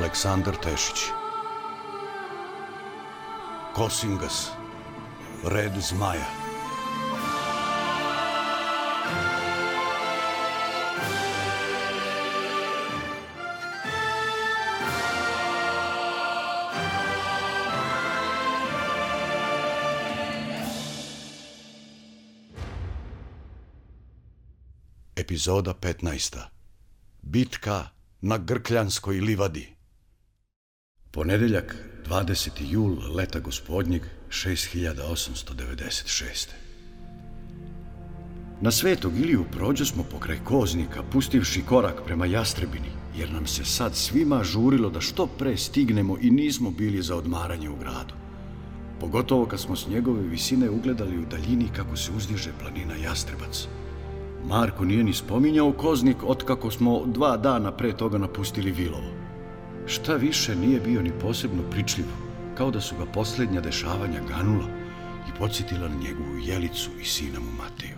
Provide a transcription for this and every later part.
Aleksandar Tešić. Kosingas, red zmaja. Epizoda 15. Bitka na Grkljanskoj livadi. Ponedeljak, 20. jul leta gospodnjeg 6896. Na svetog Iliju prođo smo pokraj koznika, pustivši korak prema Jastrebini, jer nam se sad svima žurilo da što pre stignemo i nismo bili za odmaranje u gradu. Pogotovo kad smo s njegove visine ugledali u daljini kako se uzdiže planina Jastrebac. Marko nije ni spominjao koznik otkako smo dva dana pre toga napustili Vilovo. Šta više nije bio ni posebno pričljiv, kao da su ga posljednja dešavanja ganula i podsjetila na njegovu jelicu i sina mu Mateju.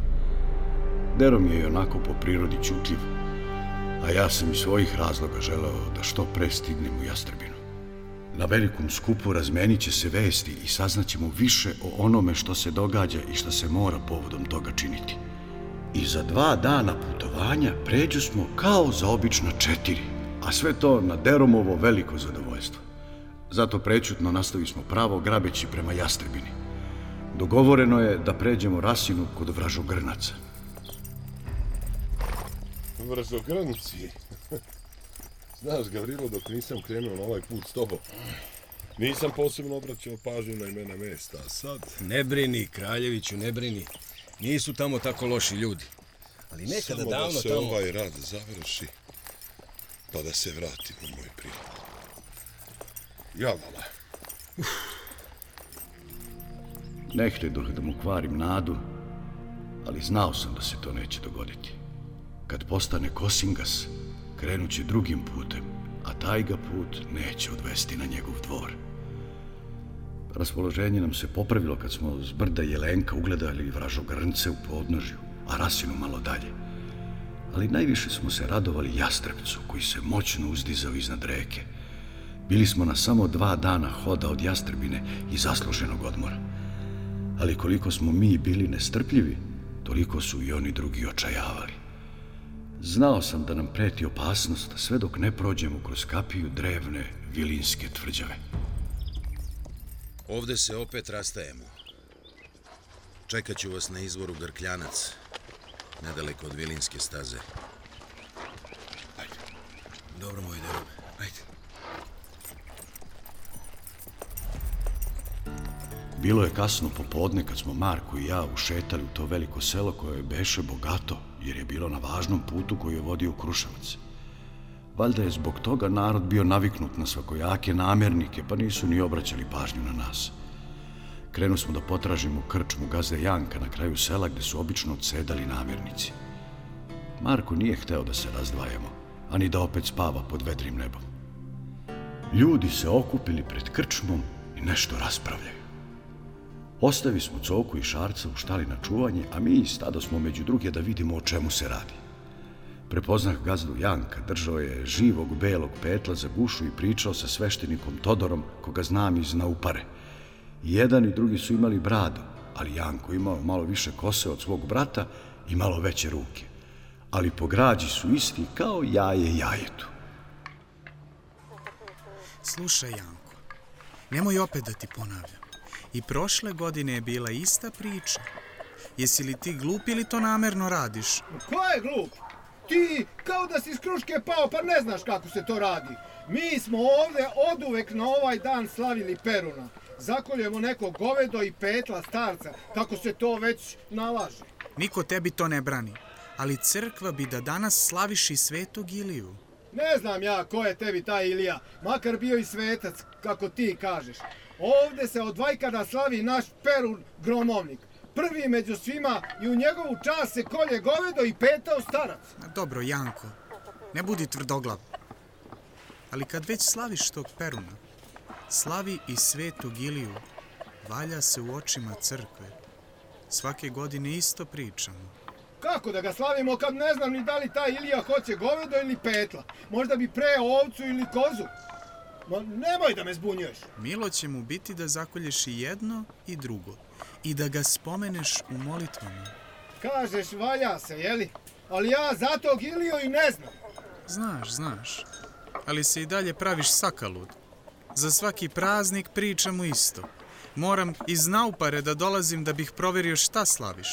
Derom je i onako po prirodi čutljiv, a ja sam iz svojih razloga želeo da što pre stignem u Jastrbinu. Na velikom skupu razmenit će se vesti i saznaćemo više o onome što se događa i što se mora povodom toga činiti. I za dva dana putovanja pređu smo kao za obična četiri, a sve to na Deromovo veliko zadovoljstvo. Zato prećutno nastavi smo pravo grabeći prema Jastrebini. Dogovoreno je da pređemo rasinu kod vražogrnaca. Vrzogrnci. Znaš, Gavrilo, dok nisam krenuo na ovaj put s tobom, nisam posebno obraćao pažnju na imena mesta, a sad... Ne brini, Kraljeviću, ne brini. Nisu tamo tako loši ljudi. Ali nekada Samo davno da se tamo... ovaj rad završi, pa da se vratim u moj prilog. Javala. Ne htjedoh da mu kvarim nadu, ali znao sam da se to neće dogoditi. Kad postane Kosingas, krenuće drugim putem, a taj ga put neće odvesti na njegov dvor. Raspoloženje nam se popravilo kad smo s brda Jelenka ugledali vražogrnce u podnožju, a rasinu malo dalje. Ali najviše smo se radovali Jastrebcu, koji se moćno uzdizao iznad reke. Bili smo na samo dva dana hoda od Jastrebine i zasluženog odmora. Ali koliko smo mi bili nestrpljivi, toliko su i oni drugi očajavali. Znao sam da nam preti opasnost sve dok ne prođemo kroz kapiju drevne vilinske tvrđave. Ovde se opet rastajemo. Čekat ću vas na izvoru Grkljanac, nedaleko od Vilinske staze. Ajde. Dobro, moj derobe, ajde. Bilo je kasno popodne kad smo Marko i ja ušetali u to veliko selo koje beše bogato, jer je bilo na važnom putu koji je vodio u Kruševac. Valjda je zbog toga narod bio naviknut na svakojake namernike, pa nisu ni obraćali pažnju na nas. Krenu smo da potražimo krčmu gazde Janka na kraju sela gde su obično odsedali namirnici. Marko nije hteo da se razdvajamo, ani da opet spava pod vedrim nebom. Ljudi se okupili pred krčmom i nešto raspravljaju. Ostavi smo Coku i Šarca u štali na čuvanje, a mi stado smo među druge da vidimo o čemu se radi. Prepoznah gazdu Janka, držao je živog belog petla za gušu i pričao sa sveštenikom Todorom, koga znam iz Naupare. Jedan i drugi su imali bradu, ali Janko imao malo više kose od svog brata i malo veće ruke. Ali po građi su isti kao jaje jajetu. Slušaj, Janko, nemoj opet da ti ponavljam. I prošle godine je bila ista priča. Jesi li ti glup ili to namerno radiš? Ko je glup? Ti kao da si iz kruške pao pa ne znaš kako se to radi. Mi smo ovde oduvek na ovaj dan slavili Peruna. Zakoljemo neko govedo i petla starca, kako se to već nalaže. Niko tebi to ne brani. Ali crkva bi da danas slaviš i svetog Iliju. Ne znam ja ko je tebi taj Ilija, makar bio i svetac, kako ti kažeš. Ovde se od vajkada slavi naš Perun gromovnik. Prvi među svima i u njegovu čast se kolje govedo i petao starac. Dobro, Janko, ne budi tvrdoglav. Ali kad već slaviš tog Peruna, slavi i svetog Iliju, valja se u očima crkve. Svake godine isto pričamo. Kako da ga slavimo kad ne znam ni da li taj Ilija hoće govedo ili petla? Možda bi pre ovcu ili kozu. Ma nemoj da me zbunjuješ. Milo će mu biti da zakolješ i jedno i drugo i da ga spomeneš u molitvama. Kažeš, valja se, jeli? Ali ja za to Gilio i ne znam. Znaš, znaš, ali se i dalje praviš sakalud. Za svaki praznik pričamo isto. Moram iz naupare da dolazim da bih proverio šta slaviš.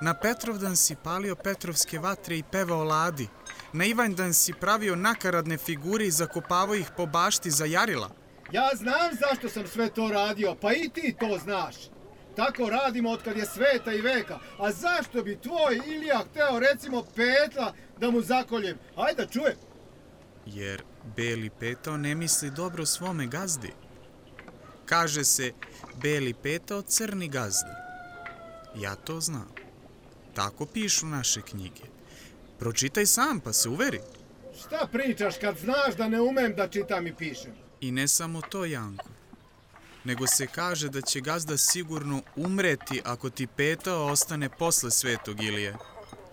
Na Petrovdan si palio Petrovske vatre i pevao ladi. Na Ivanjdan si pravio nakaradne figure i zakopavao ih po bašti za jarila. Ja znam zašto sam sve to radio, pa i ti to znaš. Tako radimo od kad je sveta i veka. A zašto bi tvoj Ilija hteo recimo petla da mu zakoljem? Ajde da čujem. Jer Beli Petao ne misli dobro svome gazdi. Kaže se Beli Petao crni gazda. Ja to znam. Tako pišu naše knjige. Pročitaj sam pa se uveri. Šta pričaš kad znaš da ne umem da čitam i pišem? I ne samo to, Janko. Nego se kaže da će gazda sigurno umreti ako ti Petao ostane posle svetog Ilije.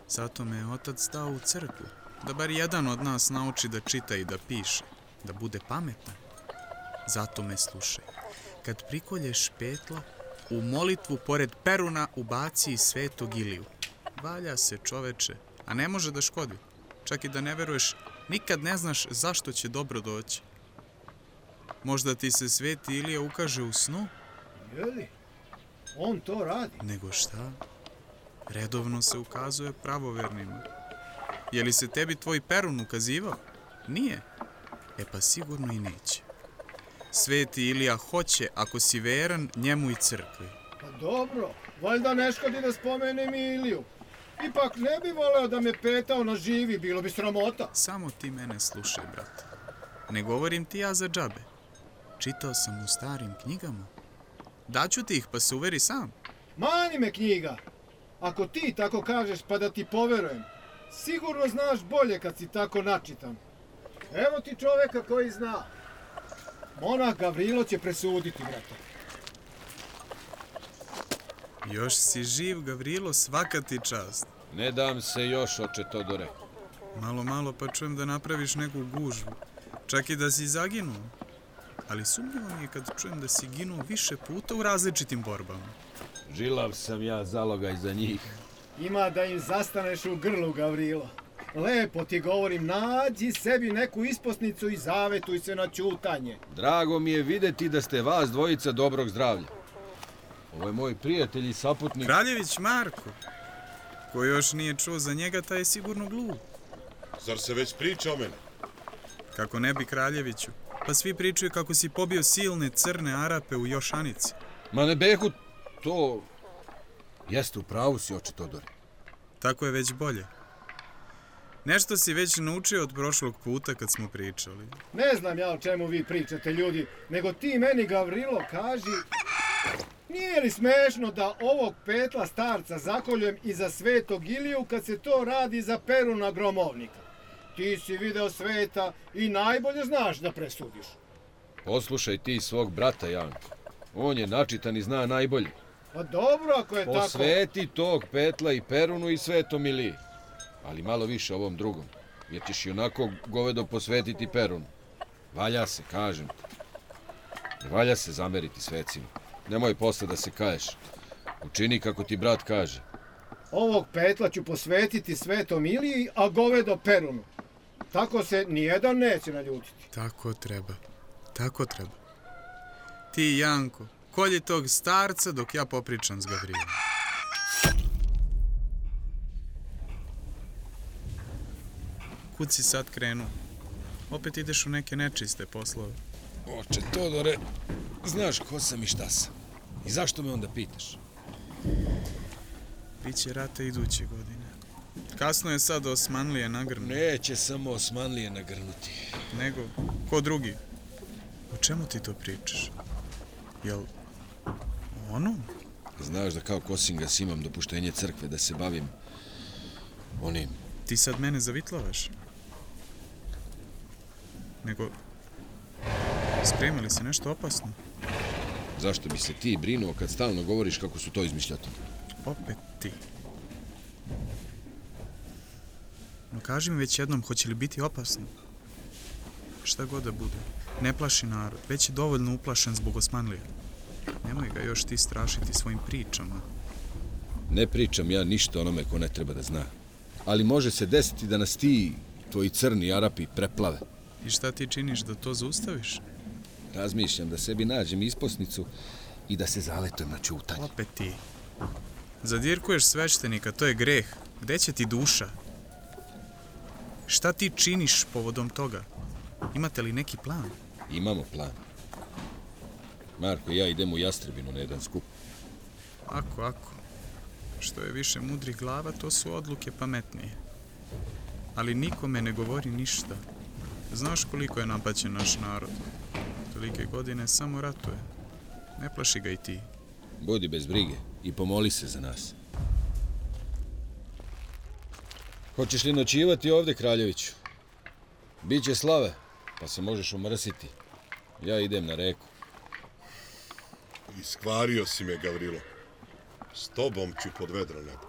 Zato me je otac dao u crkvu. Da bar jedan od nas nauči da čita i da piše. Da bude pametan. Zato me slušaj. Kad prikolješ petla, u molitvu pored peruna ubaci i svetog Iliju. Valja se čoveče, a ne može da škodi. Čak i da ne veruješ, nikad ne znaš zašto će dobro doći. Možda ti se sveti Ilija ukaže u snu, Jeli? On to radi. nego šta? Redovno se ukazuje pravovernima. Je li se tebi tvoj perun ukazivao? Nije. E pa sigurno i neće. Sveti Ilija hoće, ako si veran, njemu i crkvi. Pa dobro, valjda ne škodi da spomenem Iliju. Ipak ne bi voleo da me petao na živi, bilo bi sramota. Samo ti mene slušaj, brate. Ne govorim ti ja za džabe. Čitao sam u starim knjigama. Daću ti ih, pa se uveri sam. Mani me knjiga. Ako ti tako kažeš pa da ti poverujem, sigurno znaš bolje kad si tako načitan. Evo ti čoveka koji zna. Monah Gavrilo će presuditi, brate. Još si živ, Gavrilo, svaka ti čast. Ne dam se još, oče Todore. Malo, malo pa čujem da napraviš neku gužvu. Čak i da si zaginuo. Ali sumnjivo mi je kad čujem da si ginuo više puta u različitim borbama. Žilav sam ja zalogaj za njih. Ima da im zastaneš u grlu, Gavrilo. Lepo ti govorim, nađi sebi neku isposnicu i zavetuj se na ćutanje. Drago mi je videti da ste vas dvojica dobrog zdravlja. Ovo je moj prijatelj i saputnik. Kraljević Marko, ko još nije čuo za njega, taj je sigurno glup. Zar se već priča o mene? Kako ne bi Kraljeviću? Pa svi pričaju kako si pobio silne crne Arape u Jošanici. Ma ne behu, to... Jeste, u pravu si, oče Todore. Tako je već bolje. Nešto si već naučio od prošlog puta kad smo pričali. Ne znam ja o čemu vi pričate, ljudi, nego ti meni, Gavrilo, kaži... Nije li smešno da ovog petla starca zakoljem i za svetog Iliju kad se to radi za Peruna gromovnika? Ti si video sveta i najbolje znaš da presudiš. Poslušaj ti svog brata, Janko. On je načitan i zna najbolje. Pa dobro ako je tako. Posveti tog petla i Perunu i svetom Iliji. Ali malo više ovom drugom. Jer ćeš i onako govedo posvetiti Perunu. Valja se, kažem ti. Ne valja se zameriti svecima. Nemoj posle da se kaješ. Učini kako ti brat kaže. Ovog petla ću posvetiti svetom Iliji, a govedo Perunu. Tako se nijedan neće naljutiti. Tako treba. Tako treba. Ti, Janko, kolji tog starca dok ja popričam s Gavrilom. Kud si sad krenuo? Opet ideš u neke nečiste poslove. Oče Todore, znaš ko sam i šta sam. I zašto me onda pitaš? Biće rata iduće godine. Kasno je sad Osmanlije nagrnu. Neće samo Osmanlije nagrnuti. Nego, ko drugi? O čemu ti to pričaš? Jel ono? Znaš da kao Kosingas imam dopuštenje crkve da se bavim onim. Ti sad mene zavitlavaš? Nego, sprema li se nešto opasno? Zašto bi se ti brinuo kad stalno govoriš kako su to izmišljatine? Opet ti. No kaži mi već jednom, hoće li biti opasno? Šta god da bude. Ne plaši narod, već je dovoljno uplašen zbog Osmanlija. Nemoj ga još ti strašiti svojim pričama. Ne pričam ja ništa onome ko ne treba da zna. Ali može se desiti da nas ti, tvoji crni Arapi, preplave. I šta ti činiš da to zaustaviš? Razmišljam da sebi nađem isposnicu i da se zaletujem na čutanje. Opet ti. Zadirkuješ sveštenika, to je greh. Gde će ti duša? Šta ti činiš povodom toga? Imate li neki plan? Imamo plan. Marko i ja idemo u Jastrebinu na jedan skup. Ako, ako. Što je više mudrih glava, to su odluke pametnije. Ali nikome ne govori ništa. Znaš koliko je napaćen naš narod. Tolike godine samo ratuje. Ne plaši ga i ti. Budi bez brige i pomoli se za nas. Hoćeš li noćivati ovde, Kraljeviću? Biće slave, pa se možeš umrsiti. Ja idem na reku. Iskvario si me, Gavrilo. S tobom ću pod vedro nebo.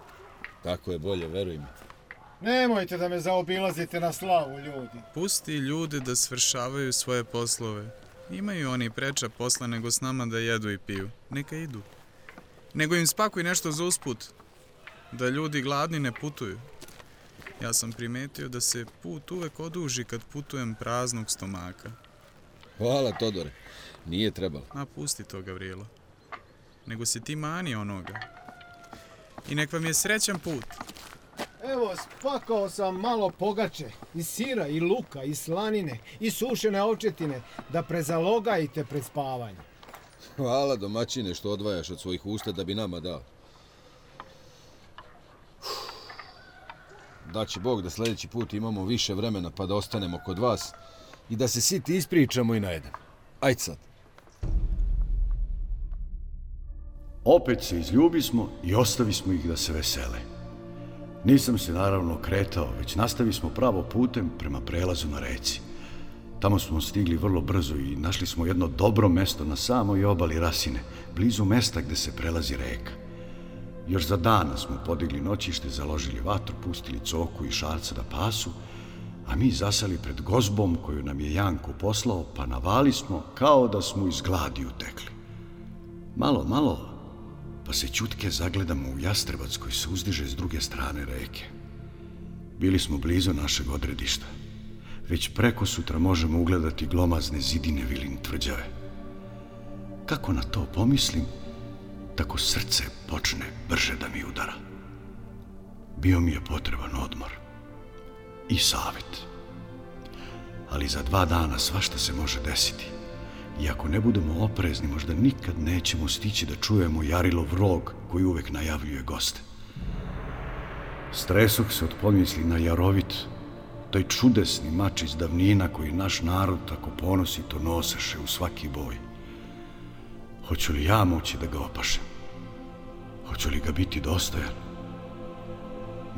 Tako je bolje, veruj mi. Nemojte da me zaobilazite na slavu, ljudi. Pusti ljude da svršavaju svoje poslove. Imaju oni preča posla nego s nama da jedu i piju. Neka idu. Nego im spakuj nešto za usput. Da ljudi gladni ne putuju. Ja sam primetio da se put uvek oduži kad putujem praznog stomaka. Hvala, Todore. Nije trebalo. A pusti to, Gavrilo. Nego se ti mani onoga. I nek vam je srećan put. Evo, spakao sam malo pogače, i sira, i luka, i slanine, i sušene ovčetine, da prezalogajite pred spavanje. Hvala, domaćine, što odvajaš od svojih usta da bi nama dao. Daće Bog da sljedeći put imamo više vremena pa da ostanemo kod vas i da se siti ispričamo i najedemo. Ajde sad. Opet se izljubismo i ostavismo ih da se vesele. Nisam se naravno kretao, već nastavi smo pravo putem prema prelazu na reci. Tamo smo stigli vrlo brzo i našli smo jedno dobro mesto na samoj obali Rasine, blizu mesta gde se prelazi reka. Još za dana smo podigli noćište, založili vatru, pustili coku i šarca da pasu, a mi zasali pred gozbom koju nam je Janko poslao, pa navali smo kao da smo iz gladi utekli. Malo, malo, pa se čutke zagledamo u Jastrebac koji se uzdiže s druge strane reke. Bili smo blizu našeg odredišta. Već preko sutra možemo ugledati glomazne zidine Vilin tvrđave. Kako na to pomislim, tako srce počne brže da mi udara. Bio mi je potreban odmor. I savjet. Ali za dva dana svašta se može desiti. I ako ne budemo oprezni, možda nikad nećemo stići da čujemo Jarilov rog koji uvek najavljuje goste. Stresuh se od pomisli na Jarovit, taj čudesni mač iz davnina koji naš narod tako ponosito noseše u svaki boj. Hoću li ja moći da ga opašem? Hoću li ga biti dostojan?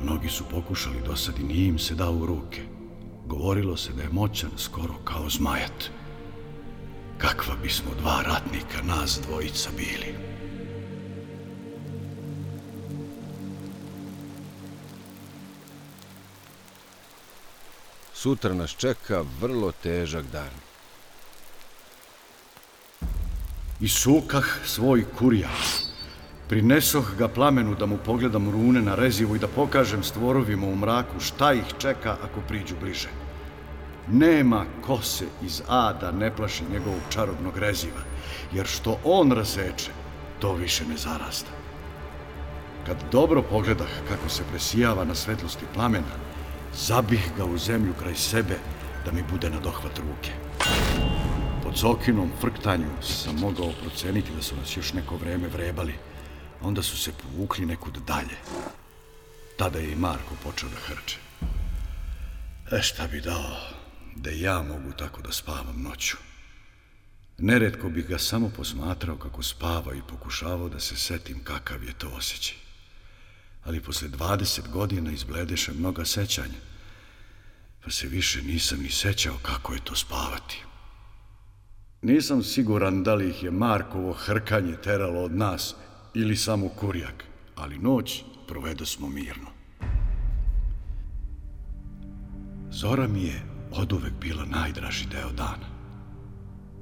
Mnogi su pokušali do sad i nije im se dao u ruke. Govorilo se da je moćan skoro kao zmajat. Kakva bismo dva ratnika, nas dvojica bili. Sutra nas čeka vrlo težak dan. I sukah svoj kurjak. Prinesoh ga plamenu da mu pogledam rune na rezivu i da pokažem stvorovima u mraku šta ih čeka ako priđu bliže. Nema kose iz ada ne plaši njegovog čarobnog reziva, jer što on razeče, to više ne zarasta. Kad dobro pogledah kako se presijava na svetlosti plamena, zabih ga u zemlju kraj sebe da mi bude na dohvat ruke. Po cokinom frktanju sam mogao proceniti da su nas još neko vreme vrebali, onda su se povukli nekud dalje. Tada je i Marko počeo da hrče. E šta bi dao da ja mogu tako da spavam noću? Neretko bih ga samo posmatrao kako spava i pokušavao da se setim kakav je to osjećaj. Ali posle 20 godina izbledeše mnoga sećanja, pa se više nisam ni sećao kako je to spavati. Nisam siguran da li ih je Markovo hrkanje teralo od nas ili samo kurjak, ali noć provedo smo mirno. Zora mi je od uvek bila najdraži deo dana.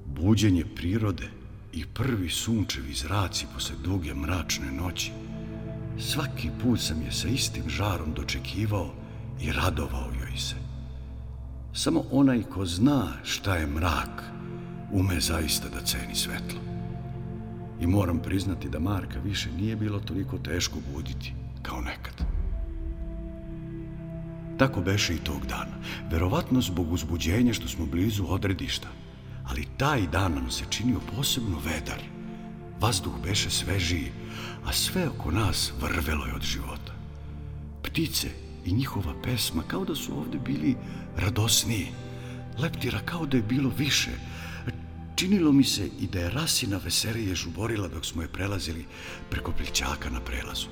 buđenje prirode i prvi sunčevi zraci posle duge mračne noći. Svaki put sam je sa istim žarom dočekivao i radovao joj se. Samo onaj ko zna šta je mrak, ume zaista da ceni svetlo. I moram priznati da Marka više nije bilo toliko teško buditi kao nekad. Tako beše i tog dana. Verovatno zbog uzbuđenja što smo blizu odredišta. Ali taj dan nam se činio posebno vedar. Vazduh beše svežiji, a sve oko nas vrvelo je od života. Ptice i njihova pesma kao da su ovde bili radosniji. Leptira kao da je bilo više. Činilo mi se i da je rasina veselije žuborila dok smo je prelazili preko plićaka na prelazu.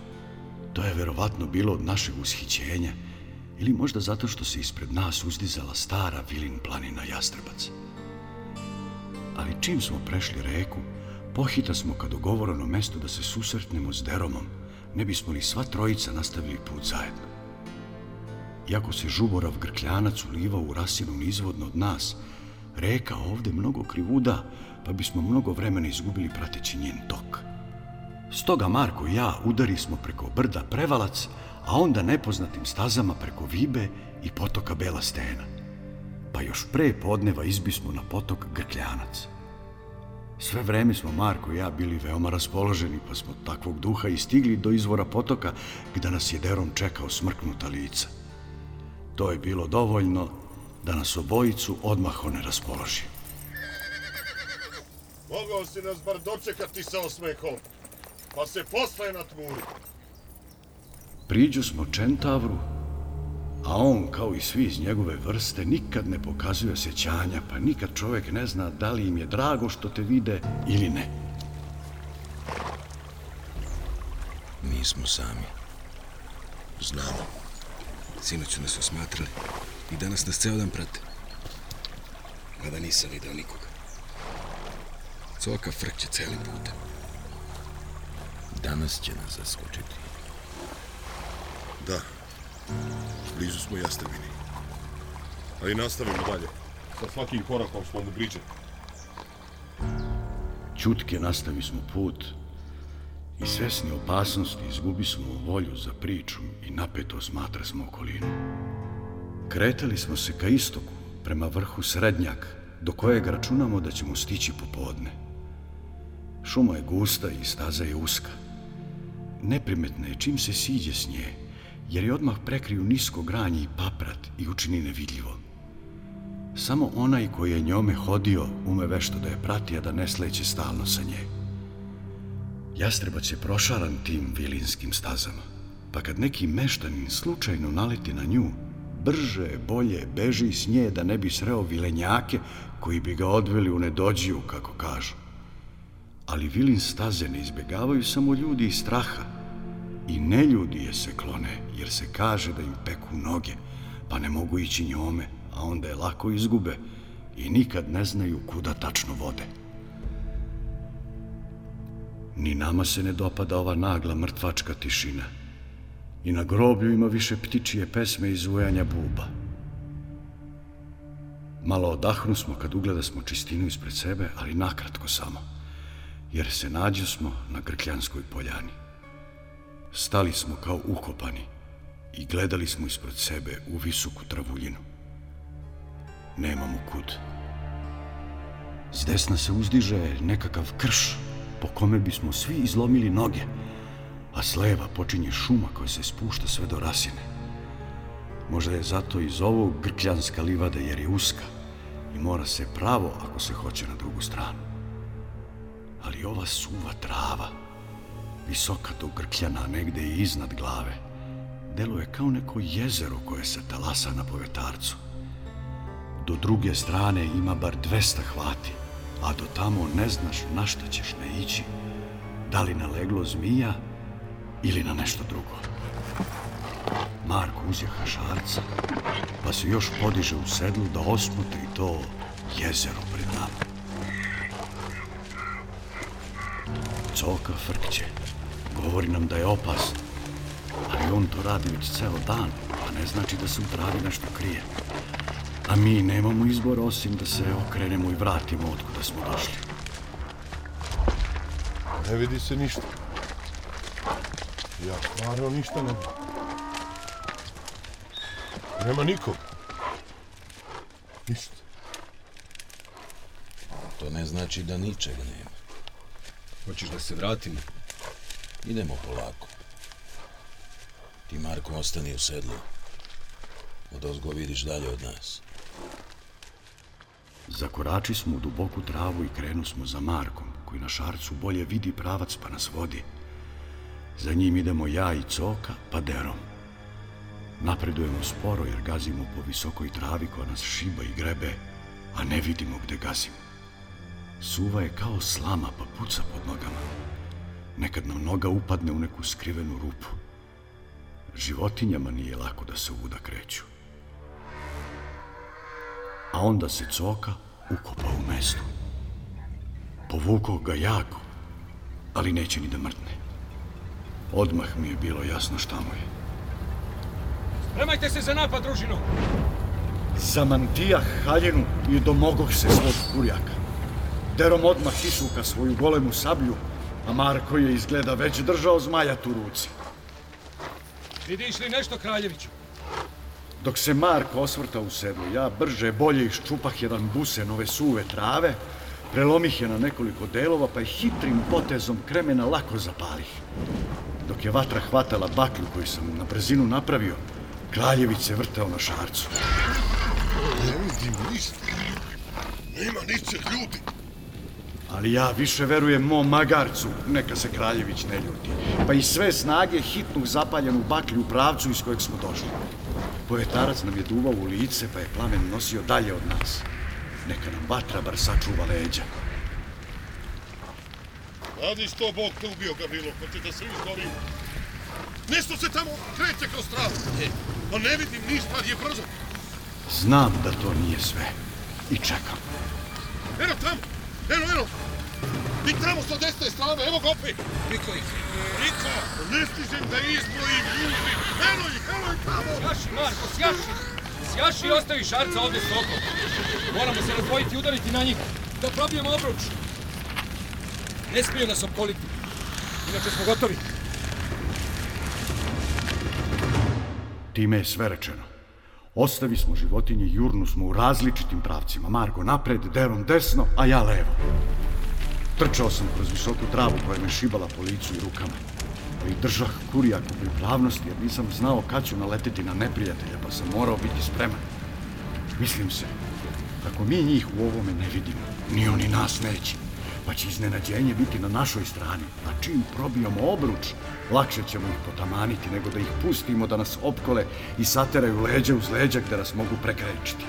To je verovatno bilo od našeg ushićenja ili možda zato što se ispred nas uzdizala stara vilin planina Jastrebac. Ali čim smo prešli reku, pohita smo ka dogovorenom mesto da se susretnemo s Deromom, ne bismo li sva trojica nastavili put zajedno. Iako se žuborav grkljanac ulivao u rasinu nizvodno od nas, reka ovde mnogo krivuda, pa bismo mnogo vremena izgubili prateći njen tok. Stoga Marko i ja udari smo preko brda Prevalac, a onda nepoznatim stazama preko Vibe i potoka Bela Stena. Pa još pre podneva izbismo na potok Grkljanac. Sve vreme smo Marko i ja bili veoma raspoloženi, pa smo takvog duha i stigli do izvora potoka gdje nas je derom čekao smrknuta lica. To je bilo dovoljno da nas obojicu odmah one raspoloži. Mogao si nas bar dočekati sa osmehom, pa se posle natmuri. Priđu smo Čentavru, a on, kao i svi iz njegove vrste, nikad ne pokazuje osjećanja, pa nikad čovjek ne zna da li im je drago što te vide ili ne. Nismo sami. Znamo. Sinoć su nas osmatrali i danas nas ceo dan prate. Mada nisam video nikoga. Coka frkće celim putem. Danas će nas zaskočiti. Da, blizu smo Jastrebini. Ali nastavimo dalje. Sa svakim korakom smo mu bliže. Čutke nastavi smo put i svesni opasnosti izgubi smo volju za priču i napeto smatra smo okolinu. Kretali smo se ka istoku, prema vrhu Srednjak, do kojeg računamo da ćemo stići popodne. Šuma je gusta i staza je uska. Neprimetna je čim se siđe s nje, jer je odmah prekriju nisko granje i paprat i učini nevidljivo. Samo onaj koji je njome hodio ume vešto da je prati, a da ne sleće stalno sa nje. Jastrebac je prošaran tim vilinskim stazama, pa kad neki meštanin slučajno naleti na nju, brže, bolje beži s nje da ne bi sreo vilenjake koji bi ga odveli u nedođiju, kako kažu. Ali vilin staze ne izbegavaju samo ljudi iz straha, I ne ljudi je se klone, jer se kaže da im peku noge, pa ne mogu ići njome, a onda je lako izgube i nikad ne znaju kuda tačno vode. Ni nama se ne dopada ova nagla mrtvačka tišina. I na groblju ima više ptičije pesme i zujanja buba. Malo odahnu smo kad ugleda smo čistinu ispred sebe, ali nakratko samo, jer se nađu smo na Grkljanskoj poljani. Stali smo kao ukopani i gledali smo ispred sebe u visoku travuljinu. Nemamo kud. S desna se uzdiže nekakav krš po kome bismo svi izlomili noge, a s leva počinje šuma koja se spušta sve do rasine. Možda je zato iz ovog grkljanska livada jer je uska i mora se pravo ako se hoće na drugu stranu. Ali ova suva trava, visoka do grkljana negde i iznad glave, deluje kao neko jezero koje se talasa na povetarcu. Do druge strane ima bar 200 hvati, a do tamo ne znaš na šta ćeš ne ići, da li na leglo zmija ili na nešto drugo. Marko uzje hašarca, pa se još podiže u sedlu da osmotri to jezero pred nama. Coka frkće, govori nam da je opasno, ali on to radi već ceo dan, a ne znači da se u travi nešto krije. A mi nemamo izbor osim da se okrenemo i vratimo otkuda smo došli. Ne vidi se ništa. Ja stvarno ništa ne vidim. Nema nikog. Ništa. To ne znači da ničega nema. Hoćeš da se vratimo? Idemo polako. Ti, Marko, ostani u sedlu. Od ozgo vidiš dalje od nas. Zakorači smo u duboku travu i krenu smo za Markom, koji na šarcu bolje vidi pravac pa nas vodi. Za njim idemo ja i Coka, pa Derom. Napredujemo sporo jer gazimo po visokoj travi koja nas šiba i grebe, a ne vidimo gde gazimo. Suva je kao slama pa puca pod nogama. Nekad nam noga upadne u neku skrivenu rupu. Životinjama nije lako da se uvuda kreću. A onda se Coka ukopa u mestu. Povukao ga jako, ali neće ni da mrtne. Odmah mi je bilo jasno šta mu je. Spremajte se za napad, družino! Zamantija haljinu i domogog se svog kurjaka. Derom odmah isuka svoju golemu sablju, a Marko je izgleda već držao zmajat u ruci. Vidiš li nešto, Kraljeviću? Dok se Marko osvrta u sedlu, ja brže bolje iščupah jedan busen ove suve trave, prelomih je na nekoliko delova, pa je hitrim potezom kremena lako zapalih. Dok je vatra hvatala baklju koju sam na brzinu napravio, Kraljević se vrtao na šarcu. Ne vidim ništa. Nema ničeg ljudi. Ali ja više verujem mom magarcu, neka se Kraljević ne ljuti. Pa i sve snage hitnu zapaljenu baklju u pravcu iz kojeg smo došli. Povetarac nam je duvao u lice, pa je plamen nosio dalje od nas. Neka nam vatra bar sačuva leđa. Radi što Bog te ubio, Gavrilo, pa će da se izgori. Nešto se tamo kreće kroz travu. E, pa ne vidim ništa, je brzo. Znam da to nije sve. I čekam. Eno tamo, eno, eno. I tamo sa desne strane, evo ga opet. Niko ih. Niko, ne stižem da izbrojim ljudi. Eno ih, eno ih tamo. Sjaši, Marko, sjaši! Sjaši i ostavi šarca ovde s okom. Moramo se razvojiti i udariti na njih. Da probijemo obruč. Ne smiju nas opkoliti. Inače smo gotovi. Time je sve rečeno. Ostavi smo životinje i jurnu smo u različitim pravcima. Marko napred, Deron desno, a ja levo. Trčao sam kroz visoku travu koja me šibala po licu i rukama. Pa I držah kurijak u pripravnosti jer nisam znao kad ću naleteti na neprijatelja, pa sam morao biti spreman. Mislim se, ako mi njih u ovome ne vidimo, ni oni nas neće, pa će iznenađenje biti na našoj strani, a čim probijamo obruč, lakše ćemo ih potamaniti nego da ih pustimo da nas opkole i sateraju leđa uz leđa gde nas mogu prekrečiti.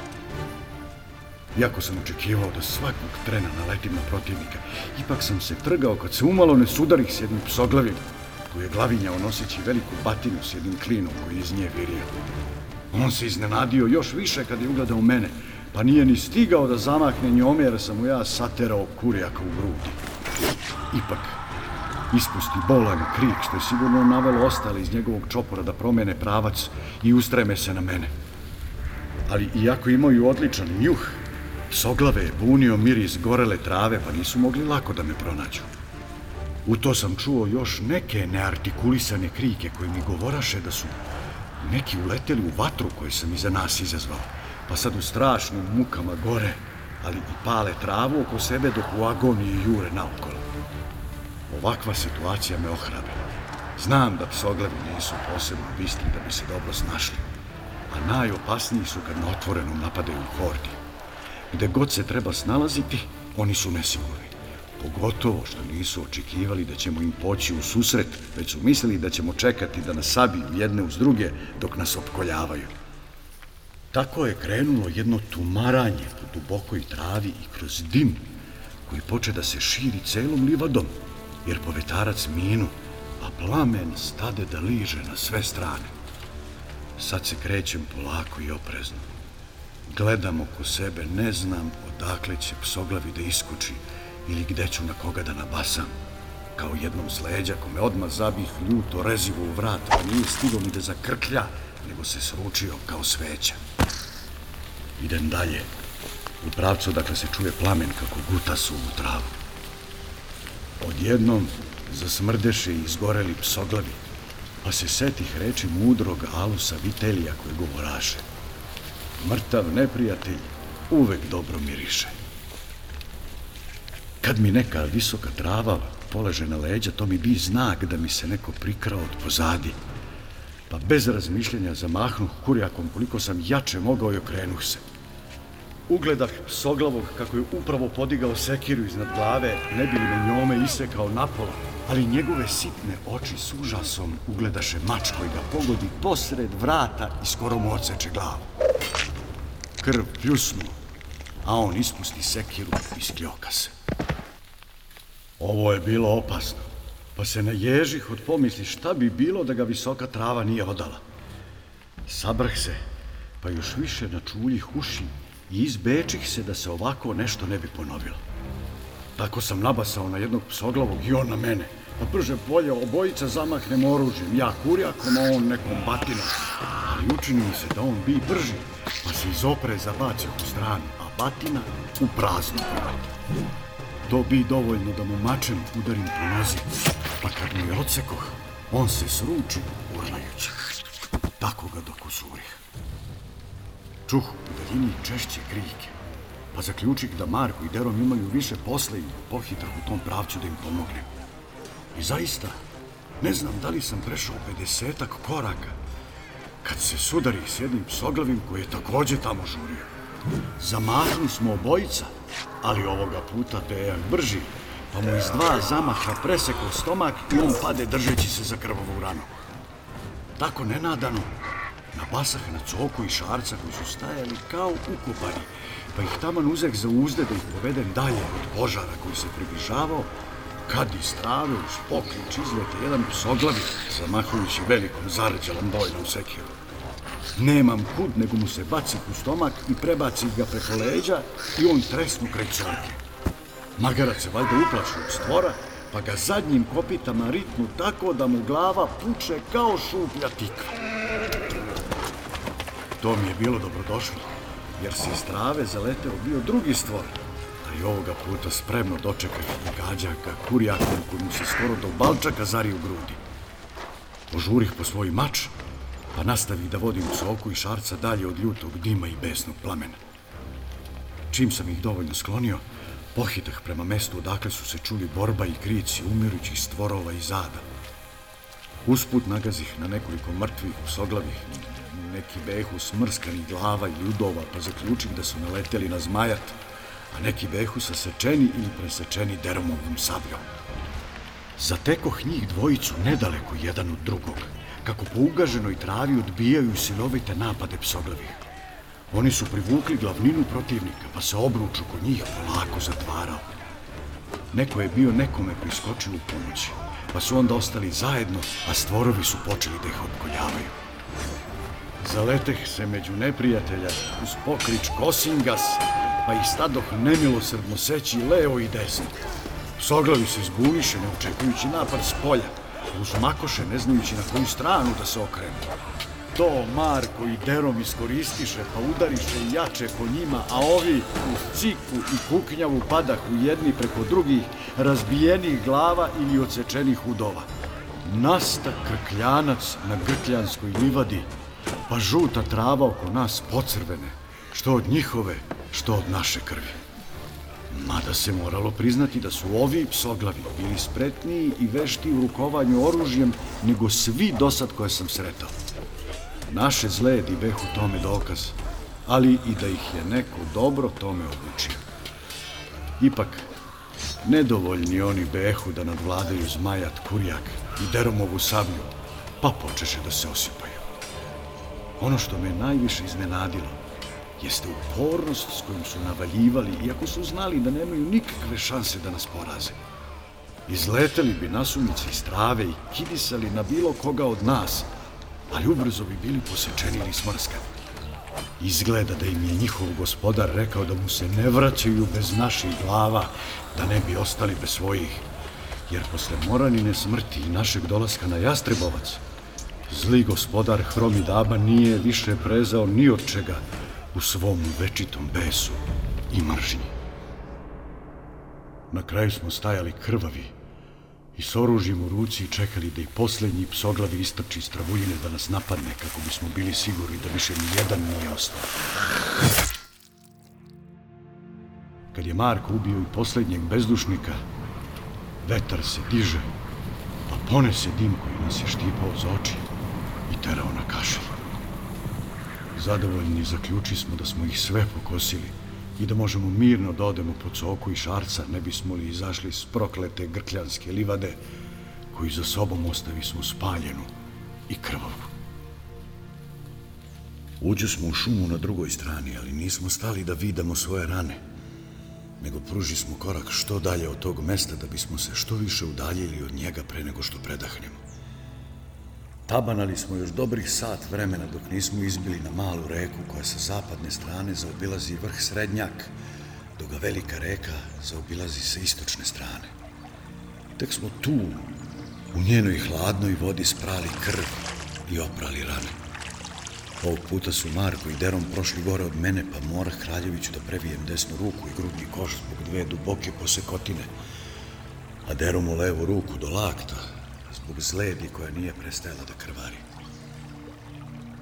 Iako sam očekivao da svakog trena naletim na protivnika, ipak sam se trgao kad se umalo ne sudarih s jednim psoglavim, koji je glavinjao noseći veliku batinu s jednim klinom koji iz nje virio. On se iznenadio još više kad je ugledao mene, pa nije ni stigao da zamahne njome jer sam mu ja saterao kurijaka u grudi. Ipak, ispusti bolan krik što je sigurno navelo ostale iz njegovog čopora da promene pravac i ustreme se na mene. Ali iako imaju odličan njuh, soglave je bunio miris gorele trave pa nisu mogli lako da me pronađu. U to sam čuo još neke neartikulisane krike koje mi govoraše da su neki uleteli u vatru koju sam iza nas izazvao, pa sad u strašnim mukama gore, ali i pale travu oko sebe dok u agoniji jure naokolo. Ovakva situacija me ohrabila. Znam da psoglavi nisu posebno bistri da bi se dobro snašli, a najopasniji su kad na otvorenom napadaju hordi. Gde god se treba snalaziti, oni su nesigurni. Pogotovo što nisu očekivali da ćemo im poći u susret, već su mislili da ćemo čekati da nas sabiju jedne uz druge dok nas opkoljavaju. Tako je krenulo jedno tumaranje po dubokoj travi i kroz dim koji poče da se širi celom livadom, jer povetarac minu, a plamen stade da liže na sve strane. Sad se krećem polako i oprezno. Gledam oko sebe, ne znam odakle će psoglavi da iskuči ili gde ću na koga da nabasam. Kao jednom sleđa kome odmah zabih ljuto rezivo u vrat, pa nije stigo ni da zakrklja, nego se sručio kao sveća. Idem dalje. U pravcu dakle se čuje plamen kako guta suvu travu. Odjednom zasmrdeše i izgoreli psoglavi, pa se setih reči mudrog Alusa Vitelija koji govoraše. Mrtav neprijatelj uvek dobro miriše. Kad mi neka visoka trava poleže na leđa, to mi bi znak da mi se neko prikrao od pozadi. Pa bez razmišljenja zamahnuh kurjakom koliko sam jače mogao i okrenuh se. Ugledah soglavog kako je upravo podigao sekiru iznad glave, ne bi li me njome isekao napola, ali njegove sitne oči s užasom ugledaše mač koji ga pogodi posred vrata i skoro mu odseče glavu. Krv pljusnu, a on ispusti sekiru i skljoka se. Ovo je bilo opasno, pa se naježih od pomisli šta bi bilo da ga visoka trava nije odala. Sabrh se, pa još više na čuljih uši i izbečih se da se ovako nešto ne bi ponovilo. Tako sam nabasao na jednog psoglavog i on na mene, pa brže bolje obojica zamahnem oružjem, ja kurjakom, a on nekom batinom. Ali učini mi se da on bi brži, pa se iz opreza bacio u stranu, a batina u praznu vratu. To bi dovoljno da mu mačem udarim po nozi, pa kad mu je odsekoh, on se sruči urlajući. Tako ga dok usurih. Čuh u daljini češće krike, pa zaključih da Marko i Derom imaju više posle i pohitrah u tom pravcu da im pomognem. I zaista, ne znam da li sam prešao 50 koraka, kad se sudari s jednim psoglavim koji je takođe tamo žurio. Zamahnu smo obojica, ali ovoga puta Dejan brži, pa mu iz dva zamaha presekao stomak i on pade držeći se za krvavu ranu. Tako nenadano, napasah na coku i šarca koji su stajali kao ukopani, pa ih taman uzeh za uzde da ih povedem dalje od požara koji se približavao, kad iz trave uz poklič izlete jedan psoglavi, zamahujući velikom zaređalom bojnom sekirom. Nemam kud, nego mu se baci u stomak i prebaci ga preko leđa i on tresnu kraj. Magarac se valjda uplaši od stvora, pa ga zadnjim kopitama ritnu tako da mu glava puče kao šuplja tikva. To mi je bilo dobrodošlo, jer se iz trave zaleteo bio drugi stvor, ali ovoga puta spremno dočekao i gađa ga kurjakom koji mu se skoro do balčaka zari u grudi. Požurih po svoj mač, pa nastavi da vodim soku i šarca dalje od ljutog dima i besnog plamena. Čim sam ih dovoljno sklonio, pohitah prema mestu odakle su se čuli borba i krici umirućih stvorova i zada. Usput nagazih na nekoliko mrtvih usoglavih, neki behu smrskanih glava i ljudova, pa zaključih da su naleteli na zmajat, a neki behu sasečeni ili presečeni deromovom sabljom. Zatekoh njih dvojicu nedaleko jedan od drugog, kako po ugaženoj travi odbijaju silovite napade psoglavih. Oni su privukli glavninu protivnika, pa se obruč oko njih polako zatvarao. Neko je bio nekome priskočio u pomoći, pa su onda ostali zajedno, a stvorovi su počeli da ih opkoljavaju. Zaleteh se među neprijatelja uz pokrič Kosingas, pa ih stadoh nemilosrdno seći levo i desno. Psoglavi se zbuniše, ne očekujući napad s polja, uz makoše, ne znajući na koju stranu da se okrene. To Marko i Derom iskoristiše, pa udariše jače po njima, a ovi u ciku i kuknjavu padahu jedni preko drugih, razbijenih glava ili odsečenih udova. Nasta krkljanac na grkljanskoj livadi, pa žuta trava oko nas pocrvene, što od njihove, što od naše krvi. Mada se moralo priznati da su ovi psoglavi bili spretniji i vešti u rukovanju oružjem nego svi dosad koje sam sretao. Naše zledi behu tome dokaz, ali i da ih je neko dobro tome obučio. Ipak, nedovoljni oni behu da nadvladaju zmajat kurjak i deromovu sablju, pa počeše da se osipaju. Ono što me najviše iznenadilo jeste upornost s kojom su navaljivali, iako su znali da nemaju nikakve šanse da nas poraze. Izleteli bi nasumice iz trave i kidisali na bilo koga od nas, ali ubrzo bi bili posečeni ili smrskani. Izgleda da im je njihov gospodar rekao da mu se ne vraćaju bez naših glava, da ne bi ostali bez svojih. Jer posle moranine smrti i našeg dolaska na Jastrebovac, zli gospodar Hromidaba nije više prezao ni od čega, u svom večitom besu i mržnji. Na kraju smo stajali krvavi i s oružjem u ruci čekali da i posljednji psoglavi istrči iz travuljine da nas napadne kako bismo bili sigurni da više ni jedan nije ostao. Kad je Marko ubio i posljednjeg bezdušnika, vetar se diže, pa ponese dim koji nas je štipao za oči i terao na kašelj. Zadovoljni zaključi smo da smo ih sve pokosili i da možemo mirno da odemo po coku i šarca, ne bismo li izašli s proklete grkljanske livade, koji za sobom ostavi smo spaljenu i krvavu. Uđu smo u šumu na drugoj strani, ali nismo stali da vidamo svoje rane, nego pruži smo korak što dalje od tog mesta da bismo se što više udaljili od njega pre nego što predahnemo. Tabanali smo još dobrih sat vremena dok nismo izbili na malu reku koja sa zapadne strane zaobilazi vrh Srednjak, dok ga velika reka zaobilazi sa istočne strane. Tek smo tu, u njenoj hladnoj vodi sprali krv i oprali rane. Ovog puta su Marko i Deron prošli gore od mene, pa mora Kraljeviću da previjem desnu ruku i grudni koš zbog dve duboke posekotine, a Deron u levu ruku do lakta, zbog zledi koja nije prestajala da krvari.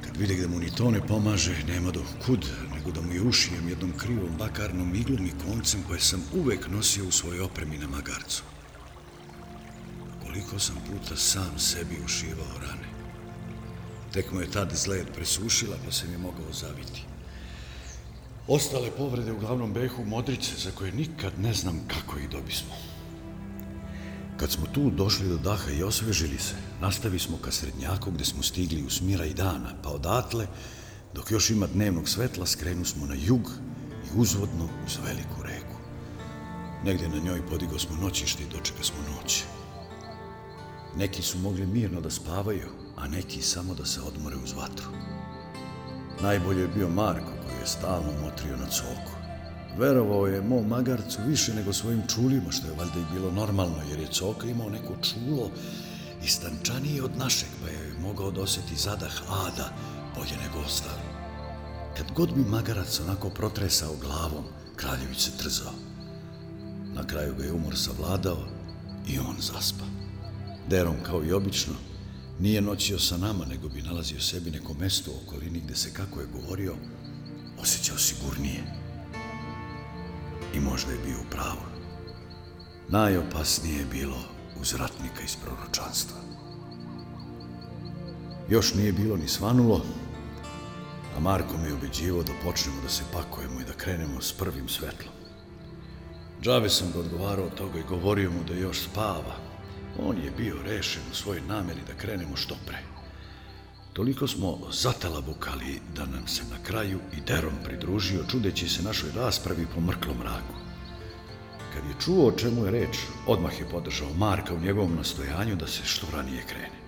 Kad vidi da mu ni to ne pomaže, nema do kud, nego da mu je ušijem jednom krivom bakarnom iglom i koncem koje sam uvek nosio u svojoj opremi na magarcu. Koliko sam puta sam sebi ušivao rane. Tek mu je tad zled presušila, pa se mi mogao zaviti. Ostale povrede uglavnom behu modrice, za koje nikad ne znam kako ih dobismo. Kad smo tu došli do daha i osvežili se, nastavi smo ka srednjaku gde smo stigli u smira i dana, pa odatle, dok još ima dnevnog svetla, skrenu smo na jug i uzvodno uz veliku reku. Negde na njoj podigo smo noćište i dočeka smo noć. Neki su mogli mirno da spavaju, a neki samo da se odmore uz vatru. Najbolje je bio Marko koji je stalno motrio na coku. Verovao je mom magarcu više nego svojim čulima, što je valjda i bilo normalno, jer je Coka imao neko čulo istančanije od našeg, pa je mogao dosjeti zadah ada bolje nego ostali. Kad god bi magarac onako protresao glavom, kraljević se trzao. Na kraju ga je umor savladao i on zaspa. Deron, kao i obično, nije noćio sa nama, nego bi nalazio sebi neko mesto u okolini gde se, kako je govorio, osjećao sigurnije i možda je bio u pravu. Najopasnije je bilo uz ratnika iz proročanstva. Još nije bilo ni svanulo, a Marko mi je ubeđivo da počnemo da se pakujemo i da krenemo s prvim svetlom. Džave sam ga odgovarao od toga i govorio mu da još spava. On je bio rešen u svojoj nameri da krenemo što pre. Toliko smo zatalabukali da nam se na kraju i Deron pridružio, čudeći se našoj raspravi po mrklom mraku. Kad je čuo o čemu je reč, odmah je podržao Marka u njegovom nastojanju da se što ranije krene.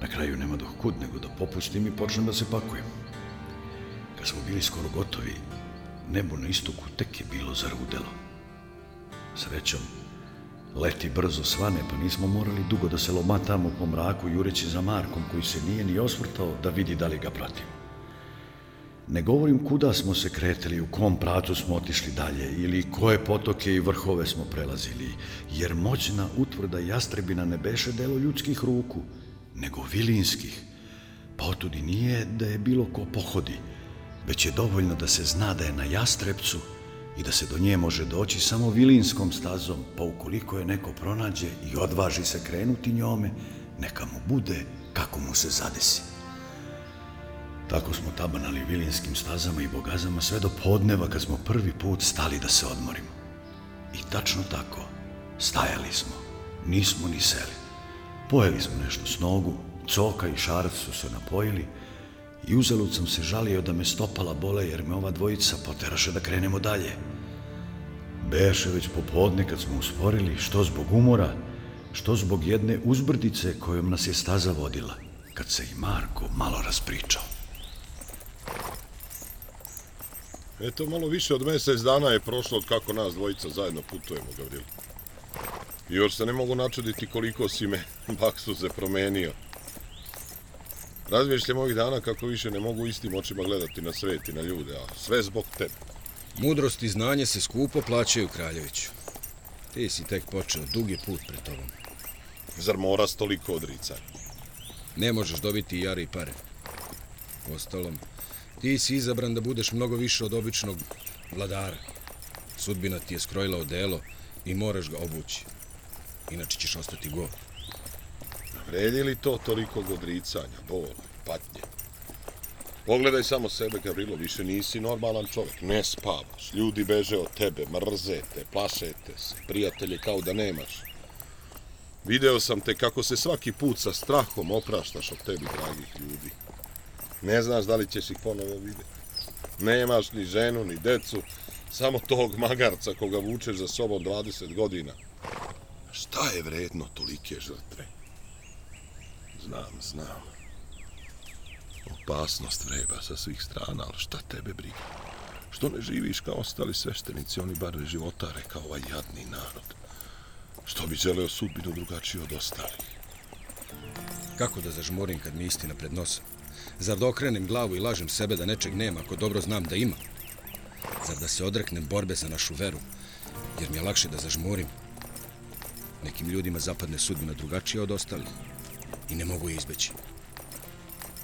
Na kraju nema doh kud nego da popustim i počnem da se pakujem. Kad smo bili skoro gotovi, nebo na istoku tek je bilo zarudelo. Srećom, Leti brzo svane, pa nismo morali dugo da se lomatamo po mraku jureći za Markom, koji se nije ni osvrtao da vidi da li ga pratimo. Ne govorim kuda smo se kretili, u kom pracu smo otišli dalje ili koje potoke i vrhove smo prelazili, jer moćna utvrda jastrebina ne beše delo ljudskih ruku, nego vilinskih. Pa otudi nije da je bilo ko pohodi, već je dovoljno da se zna da je na jastrebcu i da se do nje može doći samo vilinskom stazom, pa ukoliko je neko pronađe i odvaži se krenuti njome, neka mu bude kako mu se zadesi. Tako smo tabanali vilinskim stazama i bogazama sve do podneva kad smo prvi put stali da se odmorimo. I tačno tako, stajali smo, nismo ni seli. Pojeli smo nešto s nogu, coka i šarac su se napojili i uzalud sam se žalio da me stopala bole jer me ova dvojica poteraše da krenemo dalje. Beše već popodne kad smo usporili što zbog umora, što zbog jedne uzbrdice kojom nas je staza vodila, kad se i Marko malo raspričao. Eto, malo više od mesec dana je prošlo od kako nas dvojica zajedno putujemo, Gavrilo. I još se ne mogu načuditi koliko si me baksuze promenio. Razmišljam ovih dana kako više ne mogu istim očima gledati na svet i na ljude, a sve zbog tebe. Mudrost i znanje se skupo plaćaju, Kraljeviću. Ti si tek počeo dugi put pred tobom. Zar mora toliko odricanja? Ne možeš dobiti i jare i pare. Ostalom, ti si izabran da budeš mnogo više od običnog vladara. Sudbina ti je skrojila odelo i moraš ga obući. Inače ćeš ostati go. Vredi li to toliko odricanja, bola, patnje? Pogledaj samo sebe, Gavrilo, više nisi normalan čovjek. Ne spavaš, ljudi beže od tebe, mrze te, plašete se, prijatelje kao da nemaš. Video sam te kako se svaki put sa strahom opraštaš od tebi, dragih ljudi. Ne znaš da li ćeš ih ponovo vidjeti. Nemaš ni ženu, ni decu, samo tog magarca koga vučeš za sobom 20 godina. Šta je vredno tolike žrtve? Znam, znam. Opasnost vreba sa svih strana, ali šta tebe briga? Što ne živiš kao ostali sveštenici, oni bar životare kao ovaj jadni narod? Što bi želeo sudbinu drugačiju od ostalih? Kako da zažmorim kad mi istina pred nosom? Zar da okrenem glavu i lažem sebe da nečeg nema ako dobro znam da ima? Zar da se odreknem borbe za našu veru? Jer mi je lakše da zažmorim. Nekim ljudima zapadne sudbina drugačija od ostalih i ne mogu je izbeći.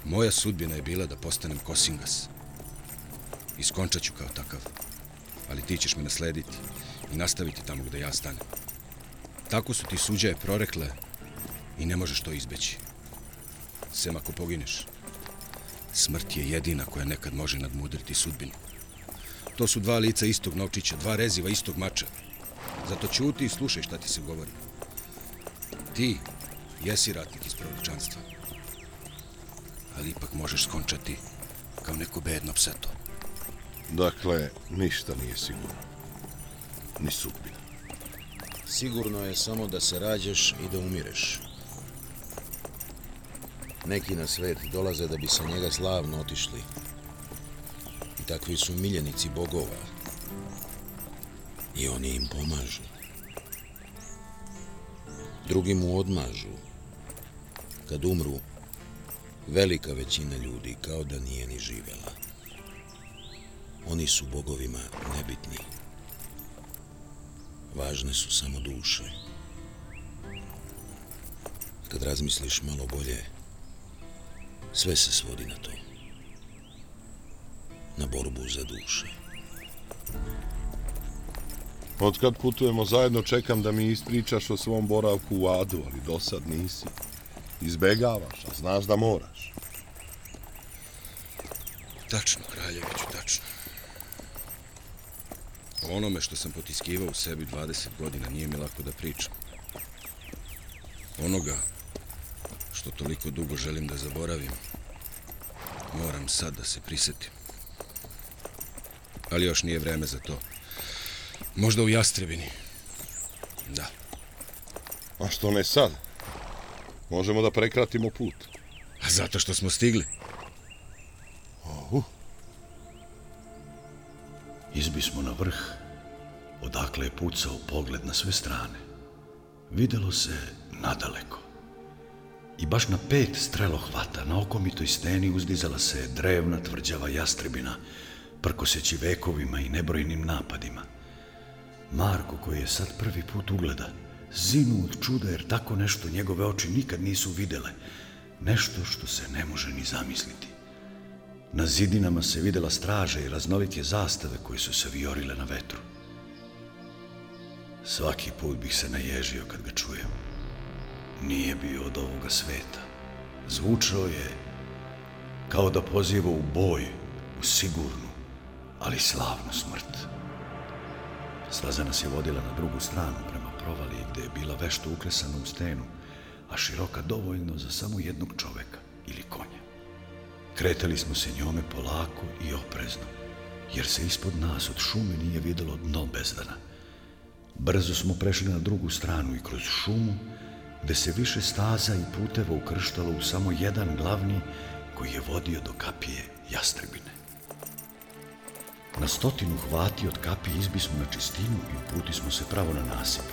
Moja sudbina je bila da postanem kosingas. Iskončat ću kao takav, ali ti ćeš me naslediti i nastaviti tamo gde ja stanem. Tako su ti suđaje prorekle i ne možeš to izbeći. Sem ako pogineš. Smrt je jedina koja nekad može nadmudriti sudbinu. To su dva lica istog novčića, dva reziva istog mača. Zato ćuti i slušaj šta ti se govori. Ti jesi ratnik iz proročanstva. Ali ipak možeš skončati kao neko bedno pseto. Dakle, ništa nije sigurno. Ni sudbina. Sigurno je samo da se rađaš i da umireš. Neki na svet dolaze da bi sa njega slavno otišli. I takvi su miljenici bogova. I oni im pomažu. Drugi mu odmažu. Kad umru, velika većina ljudi kao da nije ni živela. Oni su bogovima nebitni. Važne su samo duše. Kad razmisliš malo bolje, sve se svodi na to. Na borbu za duše. Otkad putujemo zajedno, čekam da mi ispričaš o svom boravku u Adu, ali do sad nisi. Izbegavaš, a znaš da moraš. Tačno, Kraljeviću, tačno. O onome što sam potiskivao u sebi 20 godina nije mi lako da pričam. Onoga što toliko dugo želim da zaboravim, moram sad da se prisetim. Ali još nije vreme za to. Možda u Jastrebini. Da. A što ne sad? Možemo da prekratimo put. A zato što smo stigli. Ohu, Izbi smo na vrh, odakle je pucao pogled na sve strane. Videlo se nadaleko. I baš na pet strelohvata na okomitoj steni uzdizala se drevna tvrđava jastrebina, prkoseći vekovima i nebrojnim napadima. Marko, koji je sad prvi put ugleda, zinu od čuda jer tako nešto njegove oči nikad nisu videle. Nešto što se ne može ni zamisliti. Na zidinama se videla straža i raznolike zastave koje su se viorile na vetru. Svaki put bih se naježio kad ga čujem. Nije bio od ovoga sveta. Zvučao je kao da poziva u boj, u sigurnu, ali slavnu smrt. Staza nas je vodila na drugu stranu, prema provaliji gde je bila vešto uklesana u stenu, a široka dovoljno za samo jednog čoveka ili konja. Kretali smo se njome polako i oprezno, jer se ispod nas od šume nije videlo dno bezdana. Brzo smo prešli na drugu stranu i kroz šumu, gde se više staza i puteva ukrštalo u samo jedan glavni koji je vodio do kapije Jastrebine. Na stotinu hvati od kapije izbismo na čistinu i uputi smo se pravo na nasip.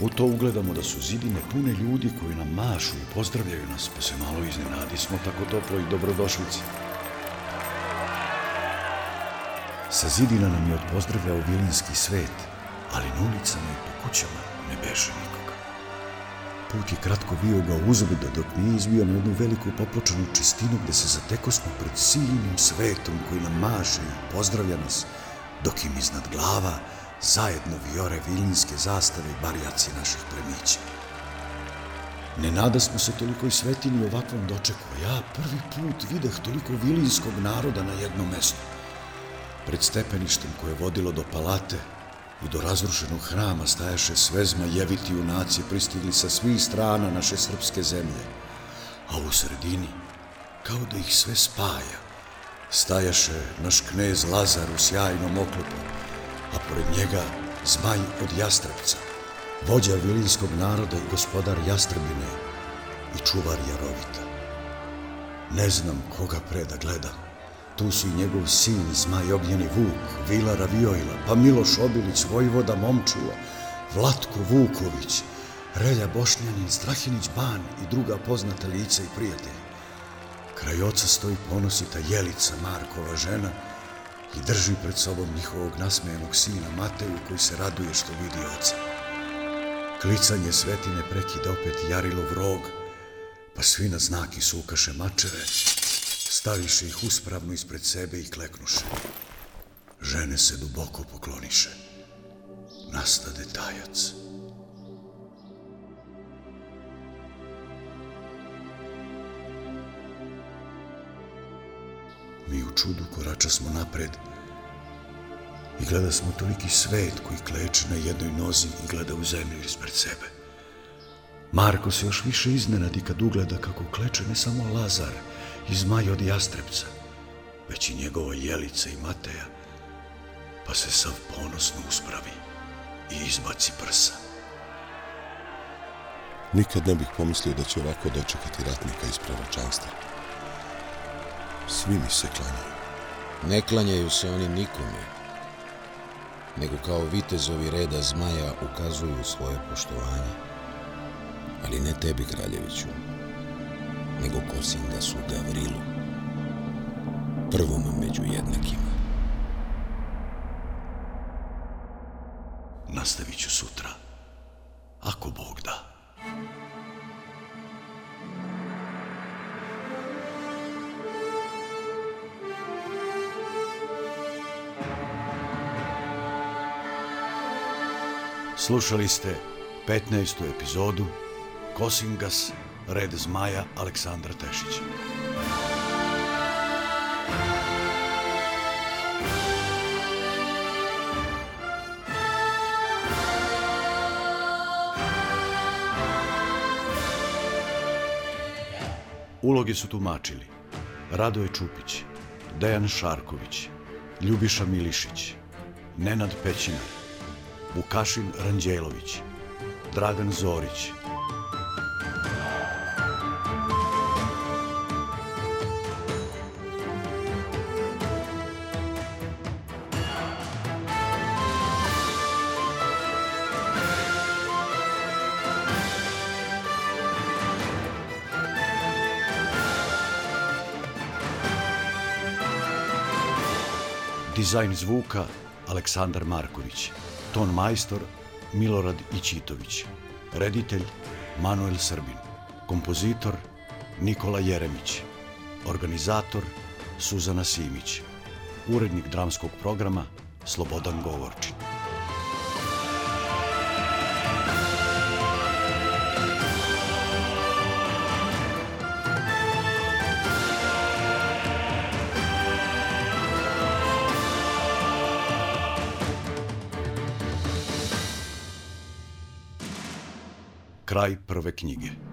U to ugledamo da su zidine pune ljudi koji nam mašu i pozdravljaju nas, pa se malo iznenadi smo tako toplo i dobrodošlici. Sa zidina nam je odpozdravljao vilinski svet, ali na ulicama i po kućama ne beše nikoga. Put je kratko bio ga uzbuda dok nije izbio na jednu veliku popločanu čistinu gde se zateko smo pred silnim svetom koji nam maše i pozdravlja nas, dok im iznad glava zajedno vijore vilinske zastave i barjaci naših plemića. Ne nada smo se toliko i svetini ovakvom dočeku, ja prvi put videh toliko vilinskog naroda na jednom mestu. Pred stepeništem koje je vodilo do palate i do razrušenog hrama stajaše svezma jeviti junaci pristigli sa svih strana naše srpske zemlje, a u sredini, kao da ih sve spaja, stajaše naš knez Lazar u sjajnom oklopu, a pored njega zmaj od Jastrebca, vođa vilinskog naroda i gospodar Jastrebine i čuvar Jarovita. Ne znam koga pre da gledam. Tu su i njegov sin, zmaj Ognjeni Vuk, Vila Ravioila, pa Miloš Obilić, Vojvoda Momčilo, Vlatko Vuković, Relja Bošnjanin, Strahinić Ban i druga poznata lica i prijatelji. Kraj oca stoji ponosita Jelica, Markova žena, i drži pred sobom njihovog nasmejenog sina Mateju koji se raduje što vidi oca. Klicanje svetine prekida opet Jarilov rog, pa svi na znaki sukaše mačeve, staviše ih uspravno ispred sebe i kleknuše. Žene se duboko pokloniše. Nastade tajac. Mi u čudu korača smo napred i gleda smo toliki svet koji kleče na jednoj nozi i gleda u zemlju ispred sebe. Marko se još više iznenadi kad ugleda kako kleče ne samo Lazar i zmaj od Jastrebca, već i njegova Jelica i Mateja, pa se sav ponosno uspravi i izbaci prsa. Nikad ne bih pomislio da će ovako dočekati ratnika iz proročanstva. Svi mi se klanjaju. Ne klanjaju se oni nikome, nego kao vitezovi reda zmaja ukazuju svoje poštovanje. Ali ne tebi, kraljeviću, nego kosinga su Gavrilu, prvom među jednakima. Nastavit ću sutra, ako Bog da. Slušali ste 15. epizodu Kosingas, Red Zmaja Aleksandra Tešića. Uloge su tumačili Radoje Čupić, Dejan Šarković, Ljubiša Milišić, Nenad Pećinar, Vukašin Ranđelović, Dragan Zorić. Dizajn zvuka Aleksandar Marković. Ton majstor Milorad Ićitović. Reditelj Manuel Srbin. Kompozitor Nikola Jeremić. Organizator Suzana Simić. Urednik dramskog programa Slobodan Govorčin. Kraj prve knjige.